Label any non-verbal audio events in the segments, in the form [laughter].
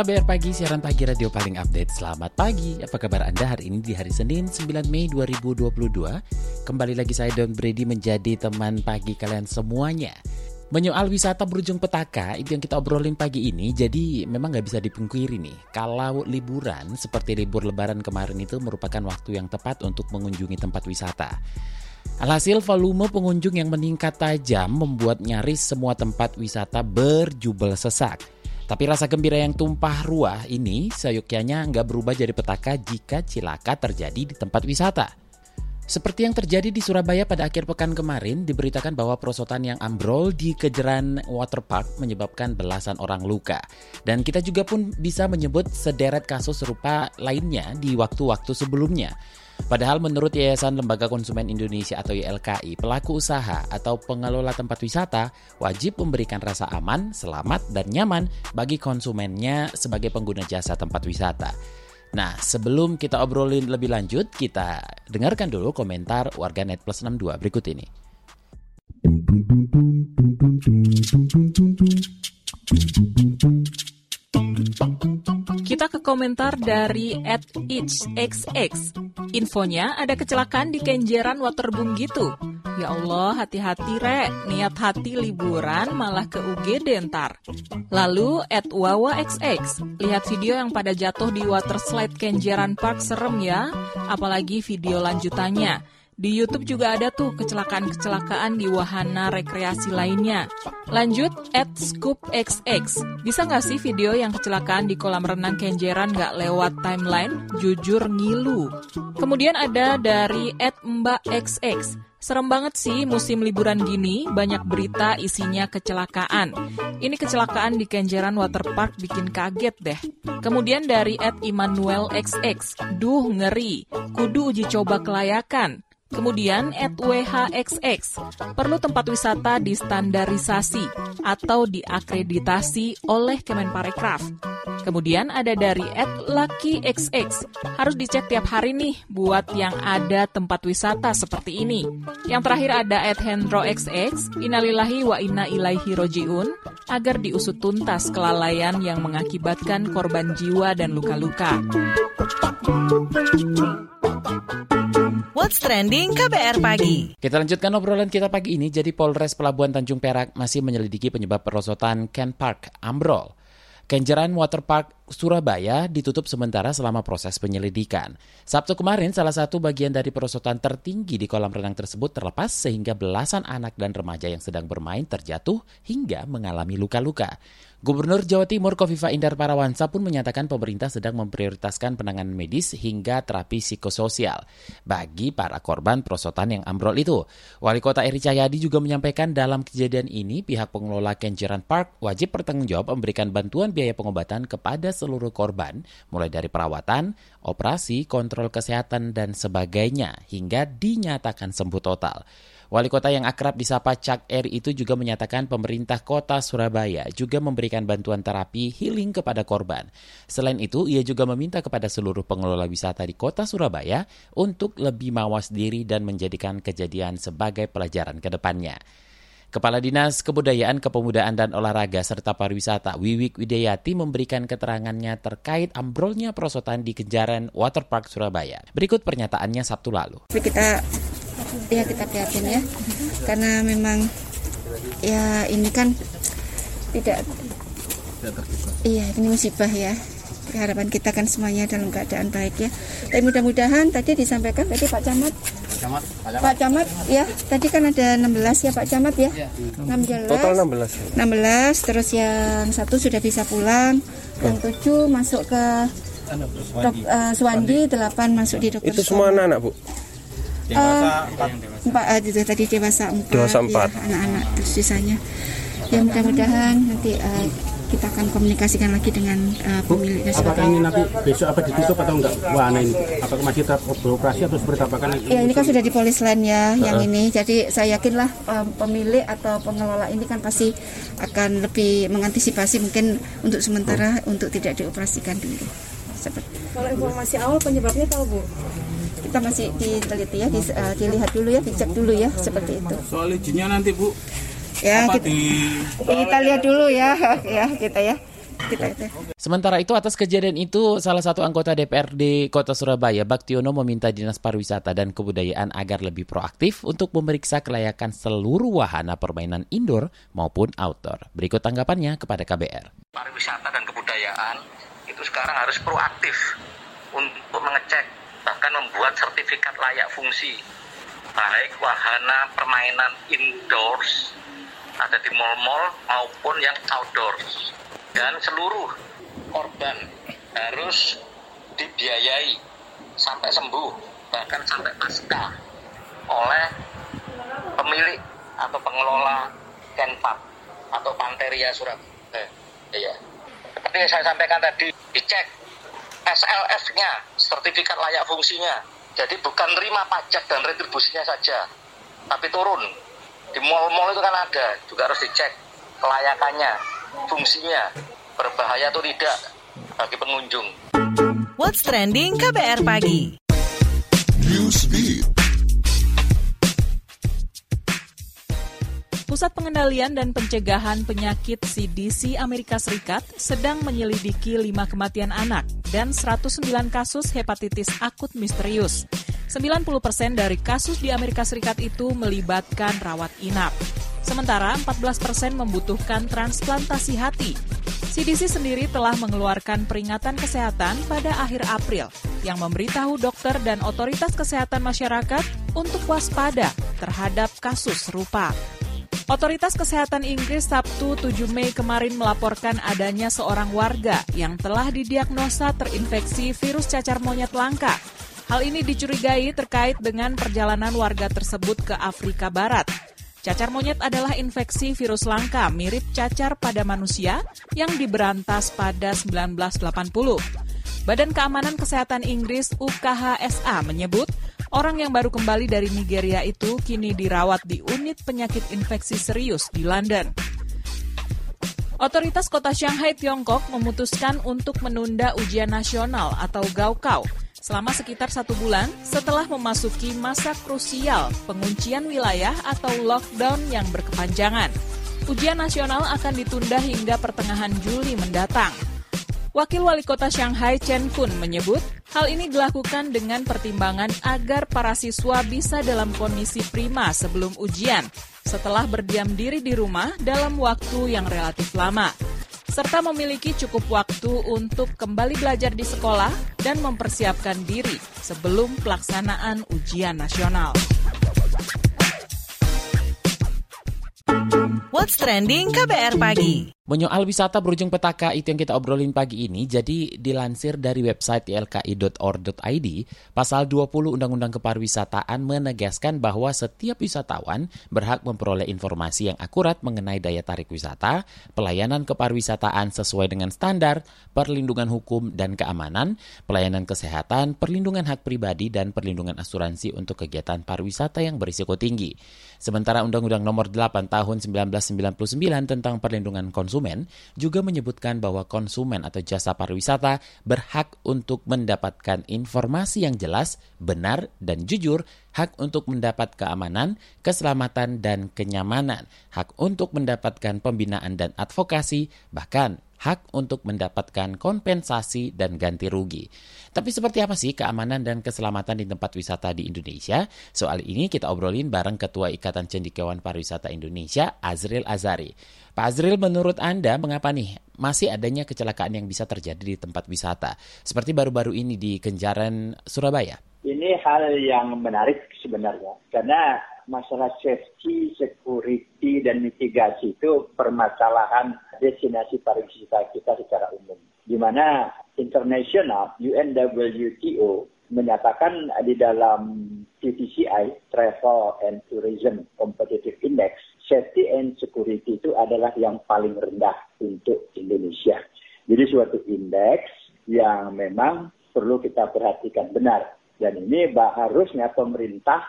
KBR Pagi, siaran pagi radio paling update. Selamat pagi, apa kabar Anda hari ini di hari Senin 9 Mei 2022? Kembali lagi saya Don Brady menjadi teman pagi kalian semuanya. Menyoal wisata berujung petaka, itu yang kita obrolin pagi ini, jadi memang nggak bisa dipungkiri nih. Kalau liburan, seperti libur lebaran kemarin itu merupakan waktu yang tepat untuk mengunjungi tempat wisata. Alhasil volume pengunjung yang meningkat tajam membuat nyaris semua tempat wisata berjubel sesak. Tapi rasa gembira yang tumpah ruah ini seyogyanya nggak berubah jadi petaka jika cilaka terjadi di tempat wisata. Seperti yang terjadi di Surabaya pada akhir pekan kemarin, diberitakan bahwa perosotan yang ambrol di kejeran waterpark menyebabkan belasan orang luka. Dan kita juga pun bisa menyebut sederet kasus serupa lainnya di waktu-waktu sebelumnya. Padahal menurut Yayasan Lembaga Konsumen Indonesia atau YLKI, pelaku usaha atau pengelola tempat wisata wajib memberikan rasa aman, selamat, dan nyaman bagi konsumennya sebagai pengguna jasa tempat wisata. Nah, sebelum kita obrolin lebih lanjut, kita dengarkan dulu komentar warganet plus 62 berikut ini. Kita ke komentar dari at. Infonya ada kecelakaan di Kenjeran Waterboom gitu. Ya Allah, hati-hati rek. Niat hati liburan malah ke UGD ntar. Lalu at Wawa XX. Lihat video yang pada jatuh di water slide Kenjeran Park serem ya. Apalagi video lanjutannya. Di YouTube juga ada tuh kecelakaan-kecelakaan di wahana rekreasi lainnya. Lanjut, at Scoop XX. Bisa nggak sih video yang kecelakaan di kolam renang Kenjeran nggak lewat timeline? Jujur ngilu. Kemudian ada dari at Mbak XX. Serem banget sih musim liburan gini, banyak berita isinya kecelakaan. Ini kecelakaan di Kenjeran Waterpark bikin kaget deh. Kemudian dari at Immanuel XX, duh ngeri, kudu uji coba kelayakan. Kemudian at WHXX, perlu tempat wisata distandarisasi atau diakreditasi oleh Kemenparekraf. Kemudian ada dari at LuckyXX, harus dicek tiap hari nih buat yang ada tempat wisata seperti ini. Yang terakhir ada at HendroXX, innalillahi wa inna ilaihi rojiun, agar diusut tuntas kelalaian yang mengakibatkan korban jiwa dan luka-luka. What's Trending KBR Pagi. Kita lanjutkan obrolan kita pagi ini. Jadi Polres Pelabuhan Tanjung Perak masih menyelidiki penyebab perosotan Ken Park ambrol. Kenjeran Waterpark Surabaya ditutup sementara selama proses penyelidikan. Sabtu kemarin, salah satu bagian dari perosotan tertinggi di kolam renang tersebut terlepas sehingga belasan anak dan remaja yang sedang bermain terjatuh hingga mengalami luka-luka. Gubernur Jawa Timur Kofifa Indar Parawansa pun menyatakan pemerintah sedang memprioritaskan penanganan medis hingga terapi psikososial bagi para korban perosotan yang ambrol itu. Wali Kota Eri Cahyadi juga menyampaikan dalam kejadian ini pihak pengelola Kenjeran Park wajib bertanggung jawab memberikan bantuan biaya pengobatan kepada seluruh korban, mulai dari perawatan, operasi, kontrol kesehatan, dan sebagainya, hingga dinyatakan sembuh total. Wali kota yang akrab disapa Cak R itu juga menyatakan pemerintah kota Surabaya juga memberikan bantuan terapi healing kepada korban. Selain itu, ia juga meminta kepada seluruh pengelola wisata di kota Surabaya untuk lebih mawas diri dan menjadikan kejadian sebagai pelajaran ke depannya. Kepala Dinas Kebudayaan, Kepemudaan, dan Olahraga serta Pariwisata Wiwik Widayati memberikan keterangannya terkait ambrolnya perosotan di Kejaran Waterpark Surabaya. Berikut pernyataannya Sabtu lalu. Kita ya kita prihatin ya, karena memang ya ini kan tidak iya ini musibah ya harapan kita kan semuanya dalam keadaan baik ya. Tapi mudah-mudahan tadi disampaikan tadi Pak Camat. Camat, Pak Camat. Pak Camat ya, tadi kan ada 16 ya Pak Camat ya. 16. Total 16. 16 terus yang satu sudah bisa pulang, yang tujuh masuk ke dok, uh, Suwandi, 8 masuk di dokter. Itu semua anak-anak, Bu. Uh, empat, uh, itu tadi dewasa empat, Dewasa empat. ya, anak-anak terus sisanya. Ya mudah-mudahan nanti uh, kita akan komunikasikan lagi dengan uh, pemilik dan Apakah ini nanti besok apa ditutup atau enggak? Wahana ini apakah masih tetap beroperasi atau seperti apa kan? Ya ini kan sudah di polis lain ya yang Heeh. ini. Jadi saya yakinlah um, pemilik atau pengelola ini kan pasti akan lebih mengantisipasi mungkin untuk sementara untuk tidak dioperasikan dulu. Seperti Kalau informasi awal penyebabnya tahu Bu? Kita masih diteliti ya, di- uh, dilihat dulu ya, dicek dulu ya seperti itu. Soal izinnya nanti Bu, Ya apa kita, di kita lihat dulu ya, [laughs] ya kita ya. Kita. Sementara itu atas kejadian itu salah satu anggota DPRD Kota Surabaya Baktiono meminta Dinas Pariwisata dan Kebudayaan agar lebih proaktif untuk memeriksa kelayakan seluruh wahana permainan indoor maupun outdoor. Berikut tanggapannya kepada KBR. pariwisata dan kebudayaan itu sekarang harus proaktif untuk mengecek bahkan membuat sertifikat layak fungsi baik wahana permainan indoors ada di mall-mall maupun yang outdoors dan seluruh korban harus dibiayai sampai sembuh bahkan sampai pasca oleh pemilik atau pengelola Kenpark atau Panteria Surabaya. Iya. Seperti yang saya sampaikan tadi, dicek SLF-nya, sertifikat layak fungsinya. Jadi bukan terima pajak dan retribusinya saja, tapi turun. Di mall-mall itu kan ada, juga harus dicek kelayakannya, fungsinya, berbahaya atau tidak bagi pengunjung. What's Trending KBR Pagi. Pusat Pengendalian dan Pencegahan Penyakit CDC Amerika Serikat sedang menyelidiki 5 kematian anak dan 109 kasus hepatitis akut misterius. 90% dari kasus di Amerika Serikat itu melibatkan rawat inap. Sementara 14% membutuhkan transplantasi hati. CDC sendiri telah mengeluarkan peringatan kesehatan pada akhir April yang memberitahu dokter dan otoritas kesehatan masyarakat untuk waspada terhadap kasus serupa. Otoritas Kesehatan Inggris Sabtu 7 Mei kemarin melaporkan adanya seorang warga yang telah didiagnosa terinfeksi virus cacar monyet langka. Hal ini dicurigai terkait dengan perjalanan warga tersebut ke Afrika Barat. Cacar monyet adalah infeksi virus langka mirip cacar pada manusia yang diberantas pada 1980. Badan Keamanan Kesehatan Inggris UKHSA menyebut orang yang baru kembali dari Nigeria itu kini dirawat di unit penyakit infeksi serius di London. Otoritas kota Shanghai, Tiongkok memutuskan untuk menunda ujian nasional atau Gaokao selama sekitar satu bulan setelah memasuki masa krusial penguncian wilayah atau lockdown yang berkepanjangan. Ujian nasional akan ditunda hingga pertengahan Juli mendatang. Wakil Wali Kota Shanghai Chen Kun menyebut, hal ini dilakukan dengan pertimbangan agar para siswa bisa dalam kondisi prima sebelum ujian, setelah berdiam diri di rumah dalam waktu yang relatif lama, serta memiliki cukup waktu untuk kembali belajar di sekolah dan mempersiapkan diri sebelum pelaksanaan ujian nasional. What's Trending KBR Pagi. Menyoal wisata berujung petaka itu yang kita obrolin pagi ini, jadi dilansir dari website ylki.or.id, pasal 20 Undang-Undang Kepariwisataan menegaskan bahwa setiap wisatawan berhak memperoleh informasi yang akurat mengenai daya tarik wisata, pelayanan kepariwisataan sesuai dengan standar, perlindungan hukum dan keamanan, pelayanan kesehatan, perlindungan hak pribadi, dan perlindungan asuransi untuk kegiatan pariwisata yang berisiko tinggi. Sementara Undang-Undang Nomor 8 Tahun 1999 tentang perlindungan konsumen juga menyebutkan bahwa konsumen atau jasa pariwisata berhak untuk mendapatkan informasi yang jelas, benar, dan jujur, hak untuk mendapat keamanan, keselamatan, dan kenyamanan, hak untuk mendapatkan pembinaan dan advokasi, bahkan hak untuk mendapatkan kompensasi dan ganti rugi. Tapi seperti apa sih keamanan dan keselamatan di tempat wisata di Indonesia? Soal ini kita obrolin bareng Ketua Ikatan Cendekiawan Pariwisata Indonesia, Azril Azari. Pak Azril, menurut Anda mengapa nih masih adanya kecelakaan yang bisa terjadi di tempat wisata? Seperti baru-baru ini di Kenjaran, Surabaya. Ini hal yang menarik sebenarnya, karena masalah safety, security, dan mitigasi itu permasalahan destinasi pariwisata kita secara umum. Di mana internasional UNWTO menyatakan di dalam TTCI Travel and Tourism Competitive Index safety and security itu adalah yang paling rendah untuk Indonesia. Jadi suatu indeks yang memang perlu kita perhatikan benar. Dan ini harusnya pemerintah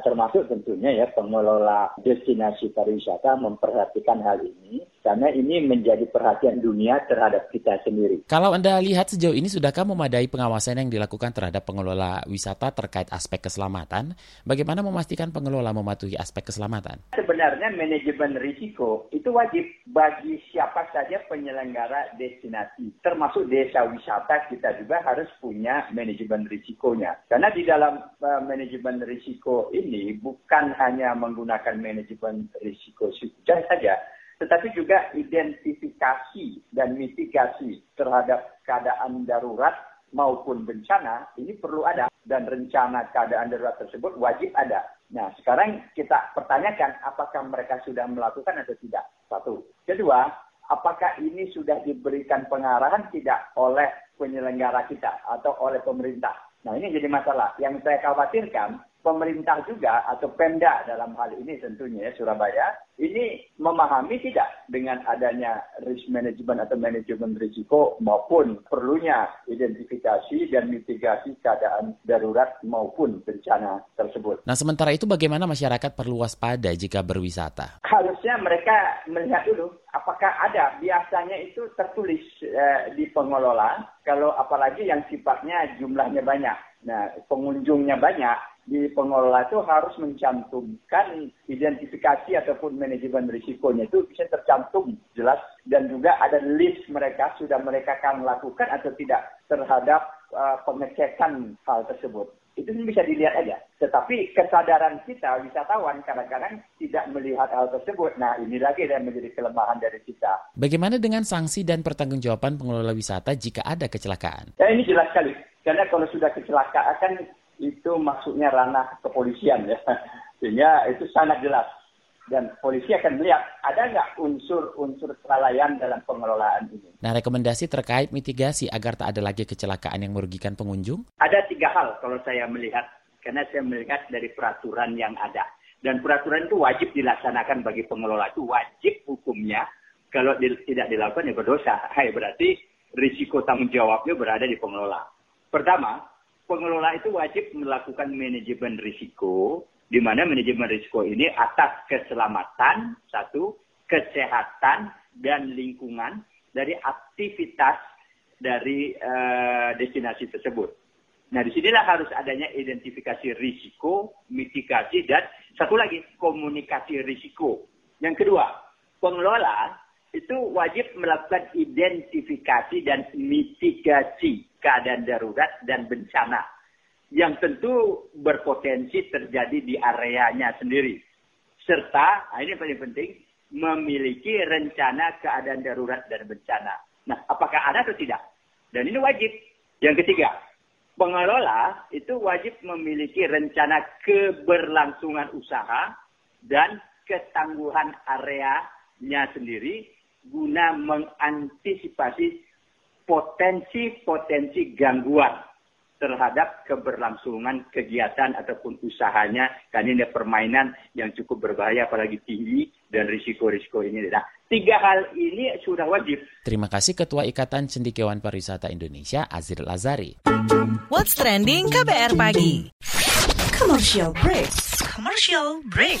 termasuk tentunya ya pengelola destinasi pariwisata memperhatikan hal ini karena ini menjadi perhatian dunia terhadap kita sendiri. Kalau Anda lihat sejauh ini sudahkah memadai pengawasan yang dilakukan terhadap pengelola wisata terkait aspek keselamatan? Bagaimana memastikan pengelola mematuhi aspek keselamatan? Sebenarnya manajemen risiko itu wajib bagi siapa saja penyelenggara destinasi, termasuk desa wisata kita juga harus punya manajemen risikonya. Karena di dalam uh, manajemen risiko ini bukan hanya menggunakan manajemen risiko saja, tetapi juga identifikasi dan mitigasi terhadap keadaan darurat maupun bencana ini perlu ada dan rencana keadaan darurat tersebut wajib ada. Nah, sekarang kita pertanyakan apakah mereka sudah melakukan atau tidak. Satu. Kedua, apakah ini sudah diberikan pengarahan tidak oleh penyelenggara kita atau oleh pemerintah. Nah, ini jadi masalah. Yang saya khawatirkan pemerintah juga atau Pemda dalam hal ini tentunya ya Surabaya ini memahami tidak dengan adanya risk management atau manajemen risiko maupun perlunya identifikasi dan mitigasi keadaan darurat maupun bencana tersebut. Nah, sementara itu bagaimana masyarakat perlu waspada jika berwisata? Harusnya mereka melihat dulu apakah ada biasanya itu tertulis eh, di pengelola kalau apalagi yang sifatnya jumlahnya banyak. Nah, pengunjungnya banyak di pengelola itu harus mencantumkan identifikasi ataupun manajemen risikonya itu bisa tercantum jelas dan juga ada list mereka sudah mereka akan lakukan atau tidak terhadap uh, pengecekan hal tersebut. Itu bisa dilihat aja. Tetapi kesadaran kita wisatawan kadang-kadang tidak melihat hal tersebut. Nah ini lagi yang menjadi kelemahan dari kita. Bagaimana dengan sanksi dan pertanggungjawaban pengelola wisata jika ada kecelakaan? Ya ini jelas sekali. Karena kalau sudah kecelakaan itu maksudnya ranah kepolisian ya. [laughs] Sehingga itu sangat jelas. Dan polisi akan melihat ada nggak unsur-unsur kelalaian dalam pengelolaan ini. Nah, rekomendasi terkait mitigasi agar tak ada lagi kecelakaan yang merugikan pengunjung? Ada tiga hal kalau saya melihat. Karena saya melihat dari peraturan yang ada. Dan peraturan itu wajib dilaksanakan bagi pengelola. Itu wajib hukumnya. Kalau di, tidak dilakukan ya berdosa. Hai, berarti risiko tanggung jawabnya berada di pengelola. Pertama, pengelola itu wajib melakukan manajemen risiko, di mana manajemen risiko ini atas keselamatan, satu, kesehatan, dan lingkungan dari aktivitas dari uh, destinasi tersebut. Nah, di sinilah harus adanya identifikasi risiko, mitigasi, dan satu lagi, komunikasi risiko. Yang kedua, pengelola itu wajib melakukan identifikasi dan mitigasi keadaan darurat dan bencana yang tentu berpotensi terjadi di areanya sendiri. Serta, nah ini paling penting, memiliki rencana keadaan darurat dan bencana. Nah, apakah ada atau tidak? Dan ini wajib. Yang ketiga, pengelola itu wajib memiliki rencana keberlangsungan usaha dan ketangguhan areanya sendiri guna mengantisipasi potensi-potensi gangguan terhadap keberlangsungan kegiatan ataupun usahanya karena ini permainan yang cukup berbahaya apalagi tinggi dan risiko-risiko ini. Nah, tiga hal ini sudah wajib. Terima kasih Ketua Ikatan Cendekiawan Pariwisata Indonesia Azir Lazari. What's trending KBR pagi? Commercial break. Commercial break.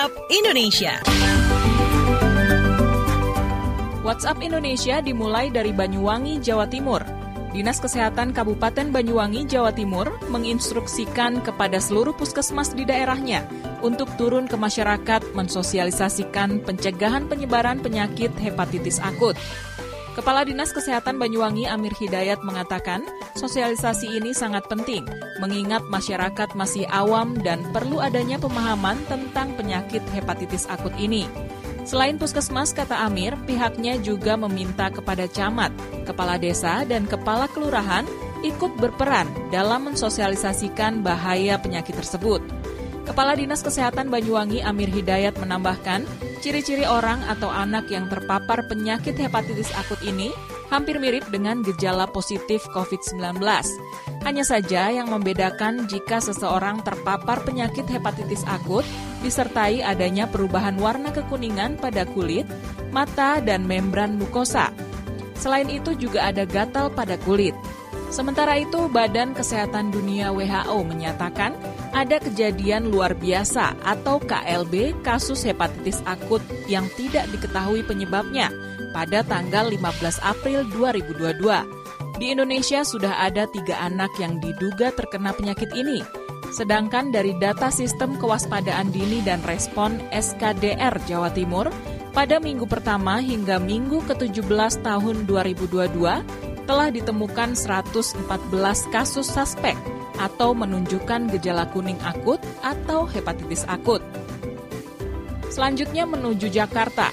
WhatsApp Indonesia. WhatsApp Indonesia dimulai dari Banyuwangi, Jawa Timur. Dinas Kesehatan Kabupaten Banyuwangi, Jawa Timur menginstruksikan kepada seluruh puskesmas di daerahnya untuk turun ke masyarakat mensosialisasikan pencegahan penyebaran penyakit hepatitis akut. Kepala Dinas Kesehatan Banyuwangi Amir Hidayat mengatakan, sosialisasi ini sangat penting, mengingat masyarakat masih awam dan perlu adanya pemahaman tentang penyakit hepatitis akut ini. Selain puskesmas, kata Amir, pihaknya juga meminta kepada camat, kepala desa, dan kepala kelurahan ikut berperan dalam mensosialisasikan bahaya penyakit tersebut. Kepala Dinas Kesehatan Banyuwangi Amir Hidayat menambahkan, ciri-ciri orang atau anak yang terpapar penyakit hepatitis akut ini hampir mirip dengan gejala positif COVID-19. Hanya saja yang membedakan jika seseorang terpapar penyakit hepatitis akut disertai adanya perubahan warna kekuningan pada kulit, mata, dan membran mukosa. Selain itu juga ada gatal pada kulit. Sementara itu, Badan Kesehatan Dunia WHO menyatakan ada kejadian luar biasa atau KLB kasus hepatitis akut yang tidak diketahui penyebabnya pada tanggal 15 April 2022. Di Indonesia sudah ada tiga anak yang diduga terkena penyakit ini. Sedangkan dari data Sistem Kewaspadaan Dini dan Respon SKDR Jawa Timur, pada minggu pertama hingga minggu ke-17 tahun 2022, telah ditemukan 114 kasus suspek atau menunjukkan gejala kuning akut atau hepatitis akut. Selanjutnya menuju Jakarta.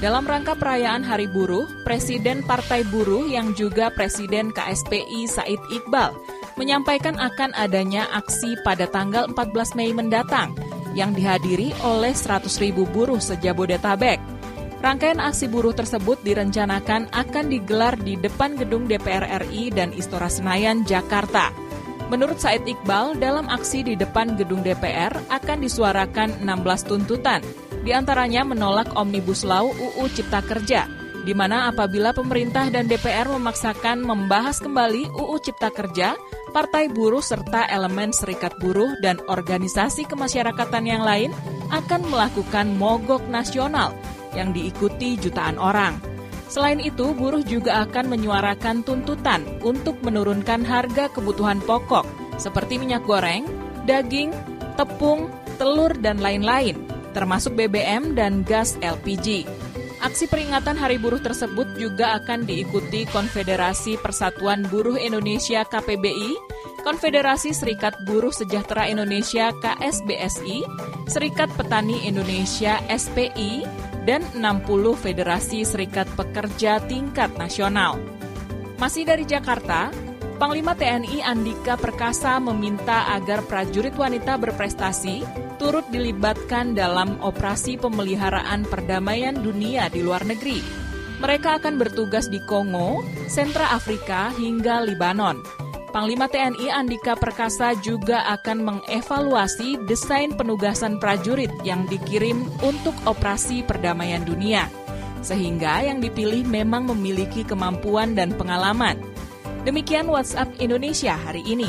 Dalam rangka perayaan Hari Buruh, Presiden Partai Buruh yang juga Presiden KSPI Said Iqbal menyampaikan akan adanya aksi pada tanggal 14 Mei mendatang yang dihadiri oleh 100 ribu buruh sejabodetabek. Rangkaian aksi buruh tersebut direncanakan akan digelar di depan gedung DPR RI dan Istora Senayan, Jakarta. Menurut Said Iqbal, dalam aksi di depan gedung DPR akan disuarakan 16 tuntutan, di antaranya menolak Omnibus Law UU Cipta Kerja, di mana apabila pemerintah dan DPR memaksakan membahas kembali UU Cipta Kerja, partai buruh serta elemen serikat buruh dan organisasi kemasyarakatan yang lain akan melakukan mogok nasional yang diikuti jutaan orang. Selain itu, buruh juga akan menyuarakan tuntutan untuk menurunkan harga kebutuhan pokok seperti minyak goreng, daging, tepung, telur, dan lain-lain, termasuk BBM dan gas LPG. Aksi peringatan Hari Buruh tersebut juga akan diikuti Konfederasi Persatuan Buruh Indonesia KPBI, Konfederasi Serikat Buruh Sejahtera Indonesia KSBSI, Serikat Petani Indonesia SPI, dan 60 Federasi Serikat Pekerja tingkat nasional. Masih dari Jakarta, Panglima TNI Andika Perkasa meminta agar prajurit wanita berprestasi turut dilibatkan dalam operasi pemeliharaan perdamaian dunia di luar negeri. Mereka akan bertugas di Kongo, Sentra Afrika, hingga Libanon. Panglima TNI Andika Perkasa juga akan mengevaluasi desain penugasan prajurit yang dikirim untuk operasi perdamaian dunia, sehingga yang dipilih memang memiliki kemampuan dan pengalaman. Demikian WhatsApp Indonesia hari ini.